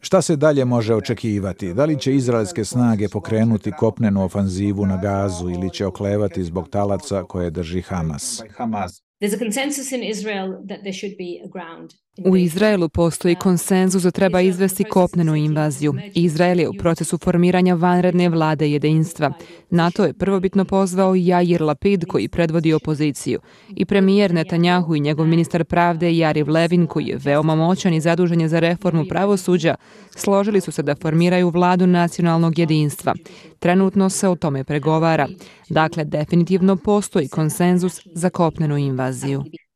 Šta se dalje može očekivati? Da li će izraelske snage pokrenuti kopnenu ofanzivu na gazu ili će oklevati zbog talaca koje drži Hamas? U Izraelu postoji konsenzus da treba izvesti kopnenu invaziju. Izrael je u procesu formiranja vanredne vlade jedinstva. NATO je prvobitno pozvao Jair Lapid koji predvodi opoziciju i premijer Netanjahu i njegov ministar pravde Jariv Levin koji je veoma moćan i zadužen je za reformu pravosuđa složili su se da formiraju vladu nacionalnog jedinstva. Trenutno se o tome pregovara. Dakle, definitivno postoji konsenzus za kopnenu invaziju.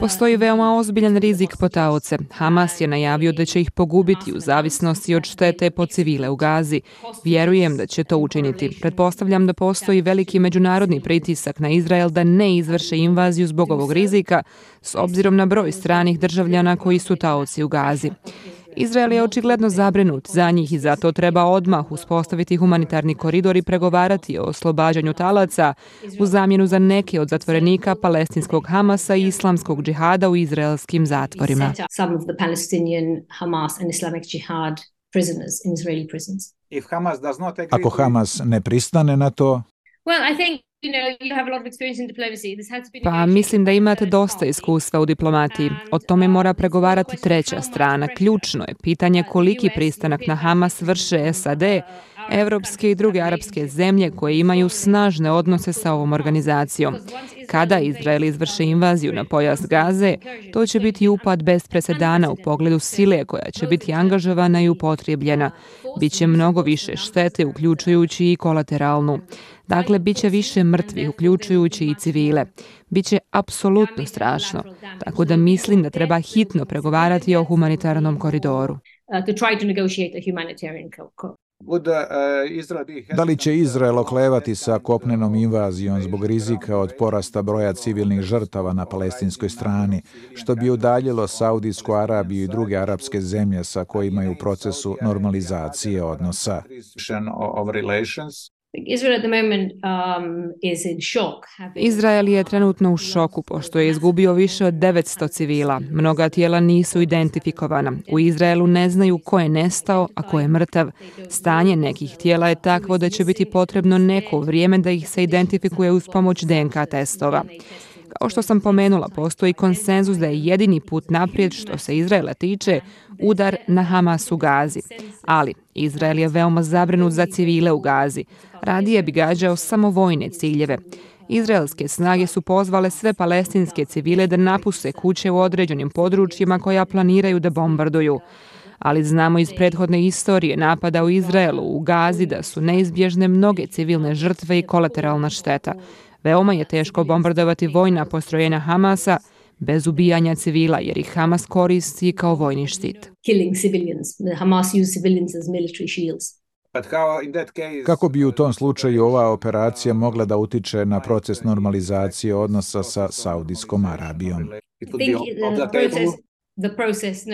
Postoji veoma ozbiljan rizik po taoce. Hamas je najavio da će ih pogubiti u zavisnosti od štete po civile u Gazi. Vjerujem da će to učiniti. Pretpostavljam da postoji veliki međunarodni pritisak na Izrael da ne izvrše invaziju zbog ovog rizika, s obzirom na broj stranih državljana koji su taoci u Gazi. Izrael je očigledno zabrinut za njih i zato treba odmah uspostaviti humanitarni koridor i pregovarati o oslobađanju talaca u zamjenu za neke od zatvorenika palestinskog Hamasa i islamskog džihada u izraelskim zatvorima. Ako Hamas ne pristane na to, pa mislim da imate dosta iskustva u diplomatiji. O tome mora pregovarati treća strana. Ključno je pitanje koliki pristanak na Hamas vrše SAD, Evropske i druge arapske zemlje koje imaju snažne odnose sa ovom organizacijom. Kada Izrael izvrše invaziju na pojas Gaze, to će biti upad bez presedana u pogledu sile koja će biti angažovana i upotrijebljena. Biće mnogo više štete, uključujući i kolateralnu. Dakle, bit će više mrtvih, uključujući i civile. Biće apsolutno strašno. Tako da mislim da treba hitno pregovarati o humanitarnom koridoru. Da li će Izrael oklevati sa kopnenom invazijom zbog rizika od porasta broja civilnih žrtava na palestinskoj strani, što bi udaljilo Saudijsku Arabiju i druge arapske zemlje sa kojima je u procesu normalizacije odnosa? Um, Izrael je trenutno u šoku pošto je izgubio više od 900 civila. Mnoga tijela nisu identifikovana. U Izraelu ne znaju ko je nestao, a ko je mrtav. Stanje nekih tijela je takvo da će biti potrebno neko vrijeme da ih se identifikuje uz pomoć DNK testova. Kao što sam pomenula, postoji konsenzus da je jedini put naprijed što se Izraela tiče udar na Hamas u Gazi. Ali Izrael je veoma zabrinut za civile u Gazi. Radije bi gađao samo vojne ciljeve. Izraelske snage su pozvale sve palestinske civile da napuste kuće u određenim područjima koja planiraju da bombarduju. Ali znamo iz prethodne istorije napada u Izraelu u Gazi da su neizbježne mnoge civilne žrtve i kolateralna šteta. Veoma je teško bombardovati vojna postrojenja Hamasa bez ubijanja civila jer ih Hamas koristi kao vojni štit. Kako bi u tom slučaju ova operacija mogla da utiče na proces normalizacije odnosa sa Saudijskom Arabijom?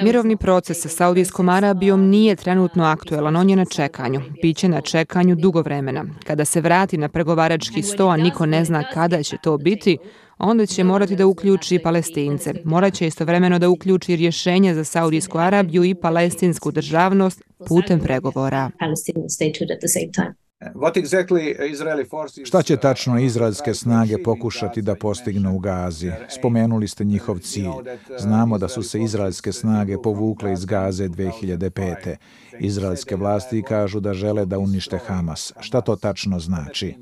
Mirovni proces sa Saudijskom Arabijom nije trenutno aktuelan, on je na čekanju. Biće na čekanju dugo vremena. Kada se vrati na pregovarački sto, a niko ne zna kada će to biti, onda će morati da uključi palestince. Morat će istovremeno da uključi rješenje za Saudijsku Arabiju i palestinsku državnost putem pregovora. Šta će tačno izraelske snage pokušati da postignu u Gazi? Spomenuli ste njihov cilj. Znamo da su se izraelske snage povukle iz Gaze 2005. Izraelske vlasti kažu da žele da unište Hamas. Šta to tačno znači?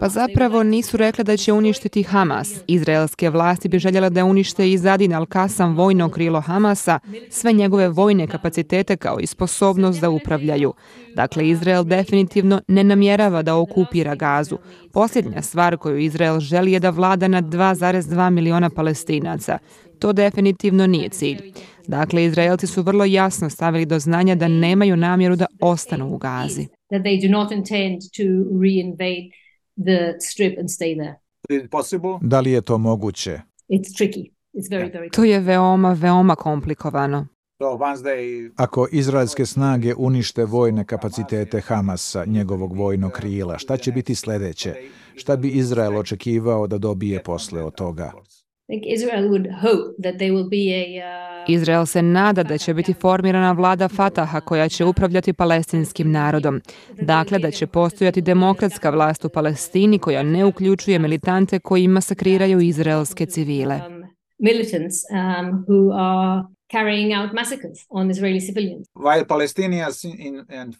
Pa zapravo nisu rekli da će uništiti Hamas. Izraelske vlasti bi željela da unište i Zadin al-Kasam vojno krilo Hamasa, sve njegove vojne kapacitete kao i sposobnost da upravljaju. Dakle, Izrael definitivno ne namjerava da okupira gazu. Posljednja stvar koju Izrael želi je da vlada nad 2,2 miliona palestinaca. To definitivno nije cilj. Dakle, Izraelci su vrlo jasno stavili do znanja da nemaju namjeru da ostanu u gazi that they do not intend to reinvade the strip and stay there. Da li je to moguće? It's tricky. It's very, very To je veoma, veoma komplikovano. Ako izraelske snage unište vojne kapacitete Hamasa, njegovog vojnog krila, šta će biti sljedeće? Šta bi Izrael očekivao da dobije posle od toga? Izrael se nada da će biti formirana vlada Fataha koja će upravljati palestinskim narodom. Dakle, da će postojati demokratska vlast u Palestini koja ne uključuje militante koji masakriraju izraelske civile. Um, um, carrying out massacres on Israeli civilians.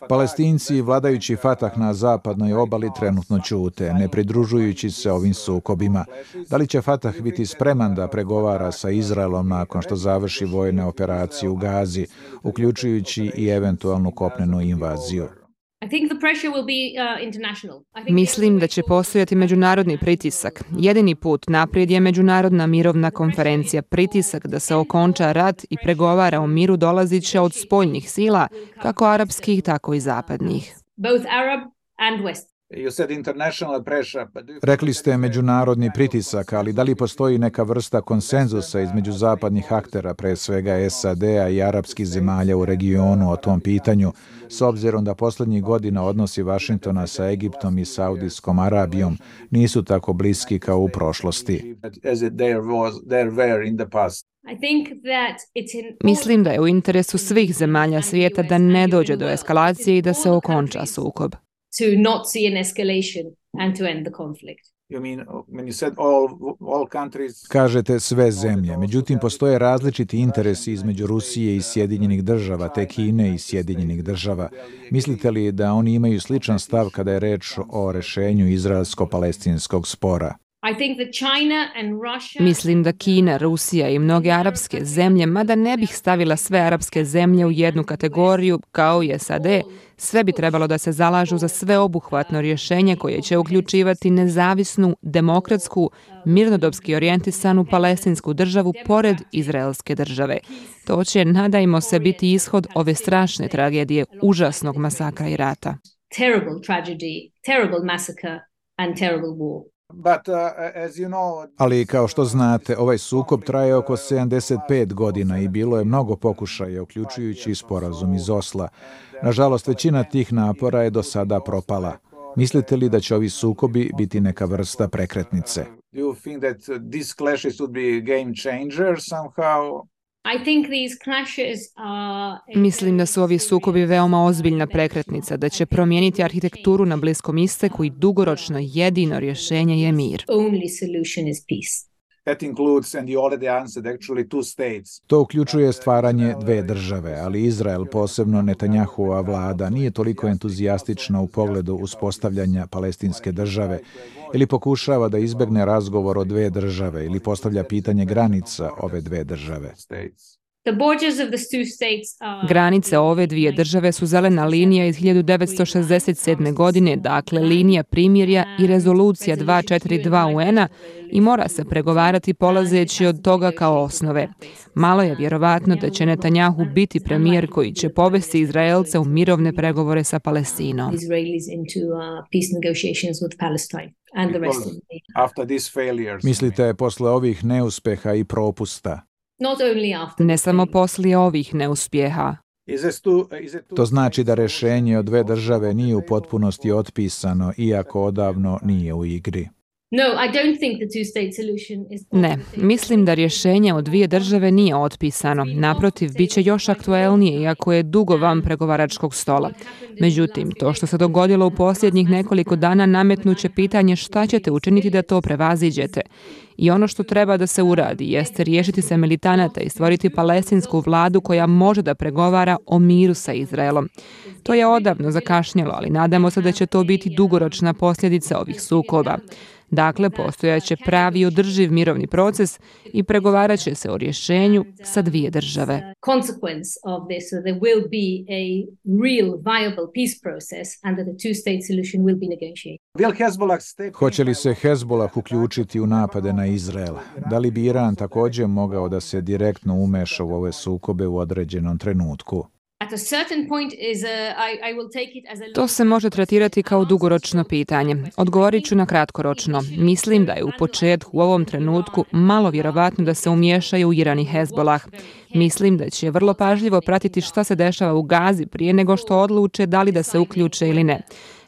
Palestinci vladajući Fatah na zapadnoj obali trenutno čute, ne pridružujući se ovim sukobima. Da li će Fatah biti spreman da pregovara sa Izraelom nakon što završi vojne operacije u Gazi, uključujući i eventualnu kopnenu invaziju? Mislim da će postojati međunarodni pritisak. Jedini put naprijed je međunarodna mirovna konferencija. Pritisak da se okonča rat i pregovara o miru dolazit će od spoljnih sila, kako arapskih, tako i zapadnih. Both Arab and West. Rekli ste međunarodni pritisak, ali da li postoji neka vrsta konsenzusa između zapadnih aktera, pre svega SAD-a i arapskih zemalja u regionu o tom pitanju, s obzirom da posljednjih godina odnosi Vašingtona sa Egiptom i Saudijskom Arabijom nisu tako bliski kao u prošlosti. Mislim da je u interesu svih zemalja svijeta da ne dođe do eskalacije i da se okonča sukob to not see an escalation and to end the conflict. You mean when you said all, all countries... Kažete sve zemlje, međutim postoje različiti interesi između Rusije i Sjedinjenih država, te Kine i Sjedinjenih država. Mislite li da oni imaju sličan stav kada je reč o rešenju izraelsko-palestinskog spora? Mislim da Kina, Rusija i mnoge arapske zemlje, mada ne bih stavila sve arapske zemlje u jednu kategoriju kao i SAD, sve bi trebalo da se zalažu za sveobuhvatno rješenje koje će uključivati nezavisnu, demokratsku, mirnodopski orijentisanu palestinsku državu pored izraelske države. To će, nadajmo se, biti ishod ove strašne tragedije, užasnog masakra i rata. Terrible tragedy, terrible massacre and terrible war. Uh, Ali kao što znate, ovaj sukob traje oko 75 godina i bilo je mnogo pokušaja, uključujući i sporazum iz Osla. Nažalost, većina tih napora je do sada propala. Mislite li da će ovi sukobi biti neka vrsta prekretnice? Mislim da su ovi sukobi veoma ozbiljna prekretnica, da će promijeniti arhitekturu na Bliskom isteku i dugoročno jedino rješenje je mir. To uključuje stvaranje dve države, ali Izrael, posebno Netanjahova vlada, nije toliko entuzijastična u pogledu uspostavljanja palestinske države ili pokušava da izbegne razgovor o dve države ili postavlja pitanje granica ove dve države. Granice ove dvije države su zelena linija iz 1967. godine, dakle linija primirja i rezolucija 242 UN-a i mora se pregovarati polazeći od toga kao osnove. Malo je vjerovatno da će Netanjahu biti premijer koji će povesti Izraelce u mirovne pregovore sa Palestinom. Mislite posle ovih neuspeha i propusta ne samo poslije ovih neuspjeha. To znači da rješenje od dve države nije u potpunosti otpisano, iako odavno nije u igri. Ne, mislim da rješenje od dvije države nije otpisano. Naprotiv, bit će još aktuelnije, iako je dugo van pregovaračkog stola. Međutim, to što se dogodilo u posljednjih nekoliko dana nametnuće pitanje šta ćete učiniti da to prevaziđete. I ono što treba da se uradi jeste riješiti se militanata i stvoriti palestinsku vladu koja može da pregovara o miru sa Izraelom. To je odavno zakašnjelo, ali nadamo se da će to biti dugoročna posljedica ovih sukoba. Dakle, postojaće pravi održiv mirovni proces i pregovarat će se o rješenju sa dvije države. Hoće li se Hezbollah uključiti u napade na Izrael? Da li bi Iran također mogao da se direktno umeša u ove sukobe u određenom trenutku? To se može tretirati kao dugoročno pitanje. Odgovorit ću na kratkoročno. Mislim da je u početku u ovom trenutku malo vjerovatno da se umiješaju Iran i Hezbolah. Mislim da će vrlo pažljivo pratiti šta se dešava u Gazi prije nego što odluče da li da se uključe ili ne.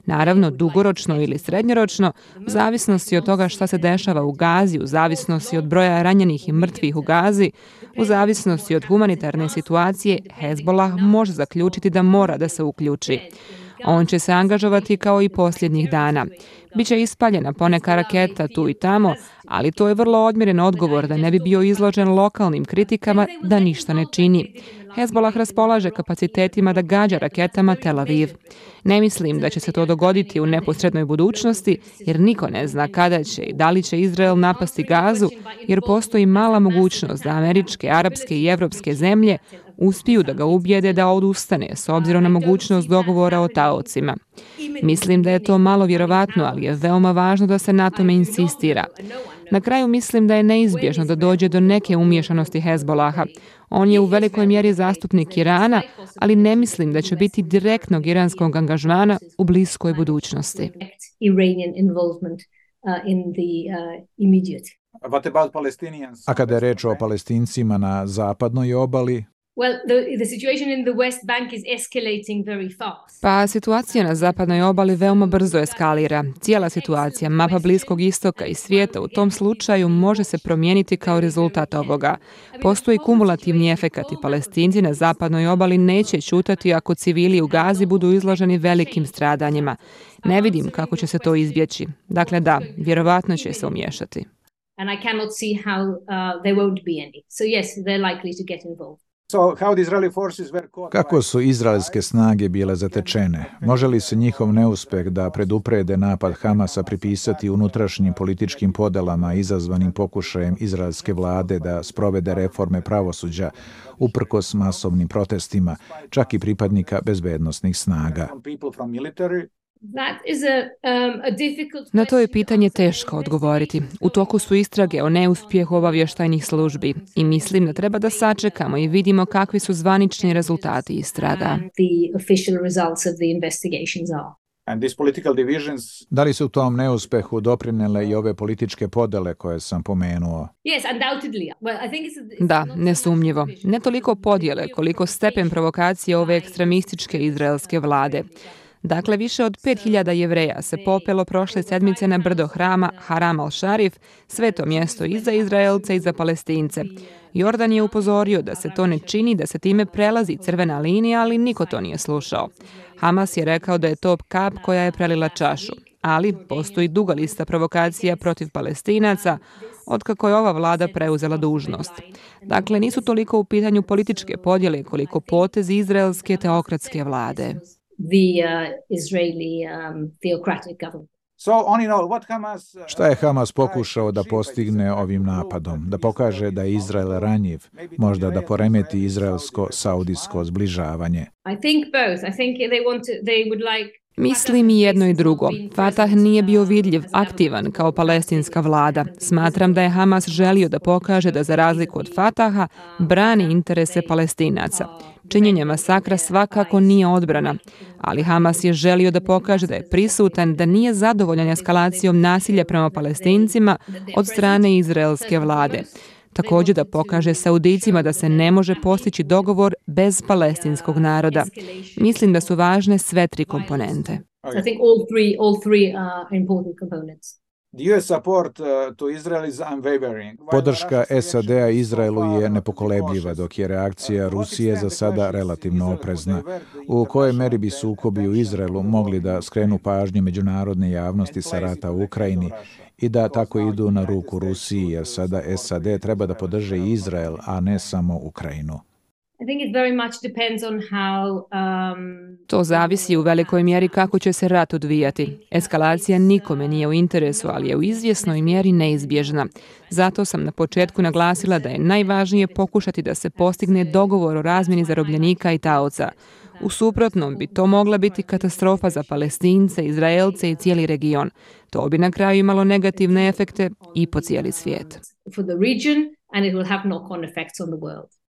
Naravno, dugoročno ili srednjoročno, u zavisnosti od toga šta se dešava u Gazi, u zavisnosti od broja ranjenih i mrtvih u Gazi, u zavisnosti od humanitarne situacije, Hezbollah može zaključiti da mora da se uključi. On će se angažovati kao i posljednjih dana. Biće ispaljena poneka raketa tu i tamo, ali to je vrlo odmjeren odgovor da ne bi bio izložen lokalnim kritikama da ništa ne čini. Hezbollah raspolaže kapacitetima da gađa raketama Tel Aviv. Ne mislim da će se to dogoditi u neposrednoj budućnosti, jer niko ne zna kada će i da li će Izrael napasti gazu, jer postoji mala mogućnost da američke, arapske i evropske zemlje uspiju da ga ubijede da odustane s obzirom na mogućnost dogovora o taocima. Mislim da je to malo vjerovatno, ali je veoma važno da se na tome insistira. Na kraju mislim da je neizbježno da dođe do neke umješanosti Hezbolaha. On je u velikoj mjeri zastupnik Irana, ali ne mislim da će biti direktnog iranskog angažmana u bliskoj budućnosti. A kada je reč o palestincima na zapadnoj obali, pa situacija na zapadnoj obali veoma brzo eskalira. Cijela situacija, mapa Bliskog istoka i svijeta u tom slučaju može se promijeniti kao rezultat ovoga. Postoji kumulativni efekat i palestinci na zapadnoj obali neće čutati ako civili u Gazi budu izloženi velikim stradanjima. Ne vidim kako će se to izbjeći. Dakle da, vjerovatno će se umiješati. And I cannot see how uh, there won't be any. So yes, they're likely to get involved. Kako su izraelske snage bile zatečene? Može li se njihov neuspeh da preduprede napad Hamasa pripisati unutrašnjim političkim podelama izazvanim pokušajem izraelske vlade da sprovede reforme pravosuđa uprkos masovnim protestima, čak i pripadnika bezbednostnih snaga? Um, Na to je pitanje teško odgovoriti. U toku su istrage o neuspjehu obavještajnih službi i mislim da treba da sačekamo i vidimo kakvi su zvanični rezultati istraga. Da li su u tom neuspehu doprinele i ove političke podele koje sam pomenuo? Da, nesumnjivo. Ne toliko podjele koliko stepen provokacije ove ekstremističke izraelske vlade. Dakle, više od 5000 jevreja se popelo prošle sedmice na brdo hrama Haram al-Sharif, sveto mjesto i za Izraelce i za Palestince. Jordan je upozorio da se to ne čini, da se time prelazi crvena linija, ali niko to nije slušao. Hamas je rekao da je to kap koja je prelila čašu. Ali postoji duga lista provokacija protiv palestinaca, otkako je ova vlada preuzela dužnost. Dakle, nisu toliko u pitanju političke podjele koliko potezi izraelske teokratske vlade the uh, Israeli um, theocratic government. Uh, Šta je Hamas pokušao da postigne ovim napadom? Da pokaže da je Izrael ranjiv, možda da poremeti izraelsko-saudijsko zbližavanje? I think both. I think they want to, they would like Mislim i jedno i drugo. Fatah nije bio vidljiv, aktivan kao palestinska vlada. Smatram da je Hamas želio da pokaže da za razliku od Fataha brani interese palestinaca. Činjenje masakra svakako nije odbrana, ali Hamas je želio da pokaže da je prisutan, da nije zadovoljan eskalacijom nasilja prema palestincima od strane izraelske vlade. Također da pokaže Saudicima da se ne može postići dogovor bez palestinskog naroda. Mislim da su važne sve tri komponente. Podrška SAD-a Izraelu je nepokolebljiva, dok je reakcija Rusije za sada relativno oprezna. U kojoj meri bi sukobi u Izraelu mogli da skrenu pažnju međunarodne javnosti sa rata u Ukrajini i da tako idu na ruku Rusiji, jer sada SAD treba da podrže Izrael, a ne samo Ukrajinu. Um, to zavisi u velikoj mjeri kako će se rat odvijati. Eskalacija nikome nije u interesu, ali je u izvjesnoj mjeri neizbježna. Zato sam na početku naglasila da je najvažnije pokušati da se postigne dogovor o razmjeni zarobljenika i taoca. U suprotnom bi to mogla biti katastrofa za Palestince, Izraelce i cijeli region. To bi na kraju imalo negativne efekte i po cijeli svijet. For the region and it will have knock-on effects on the world.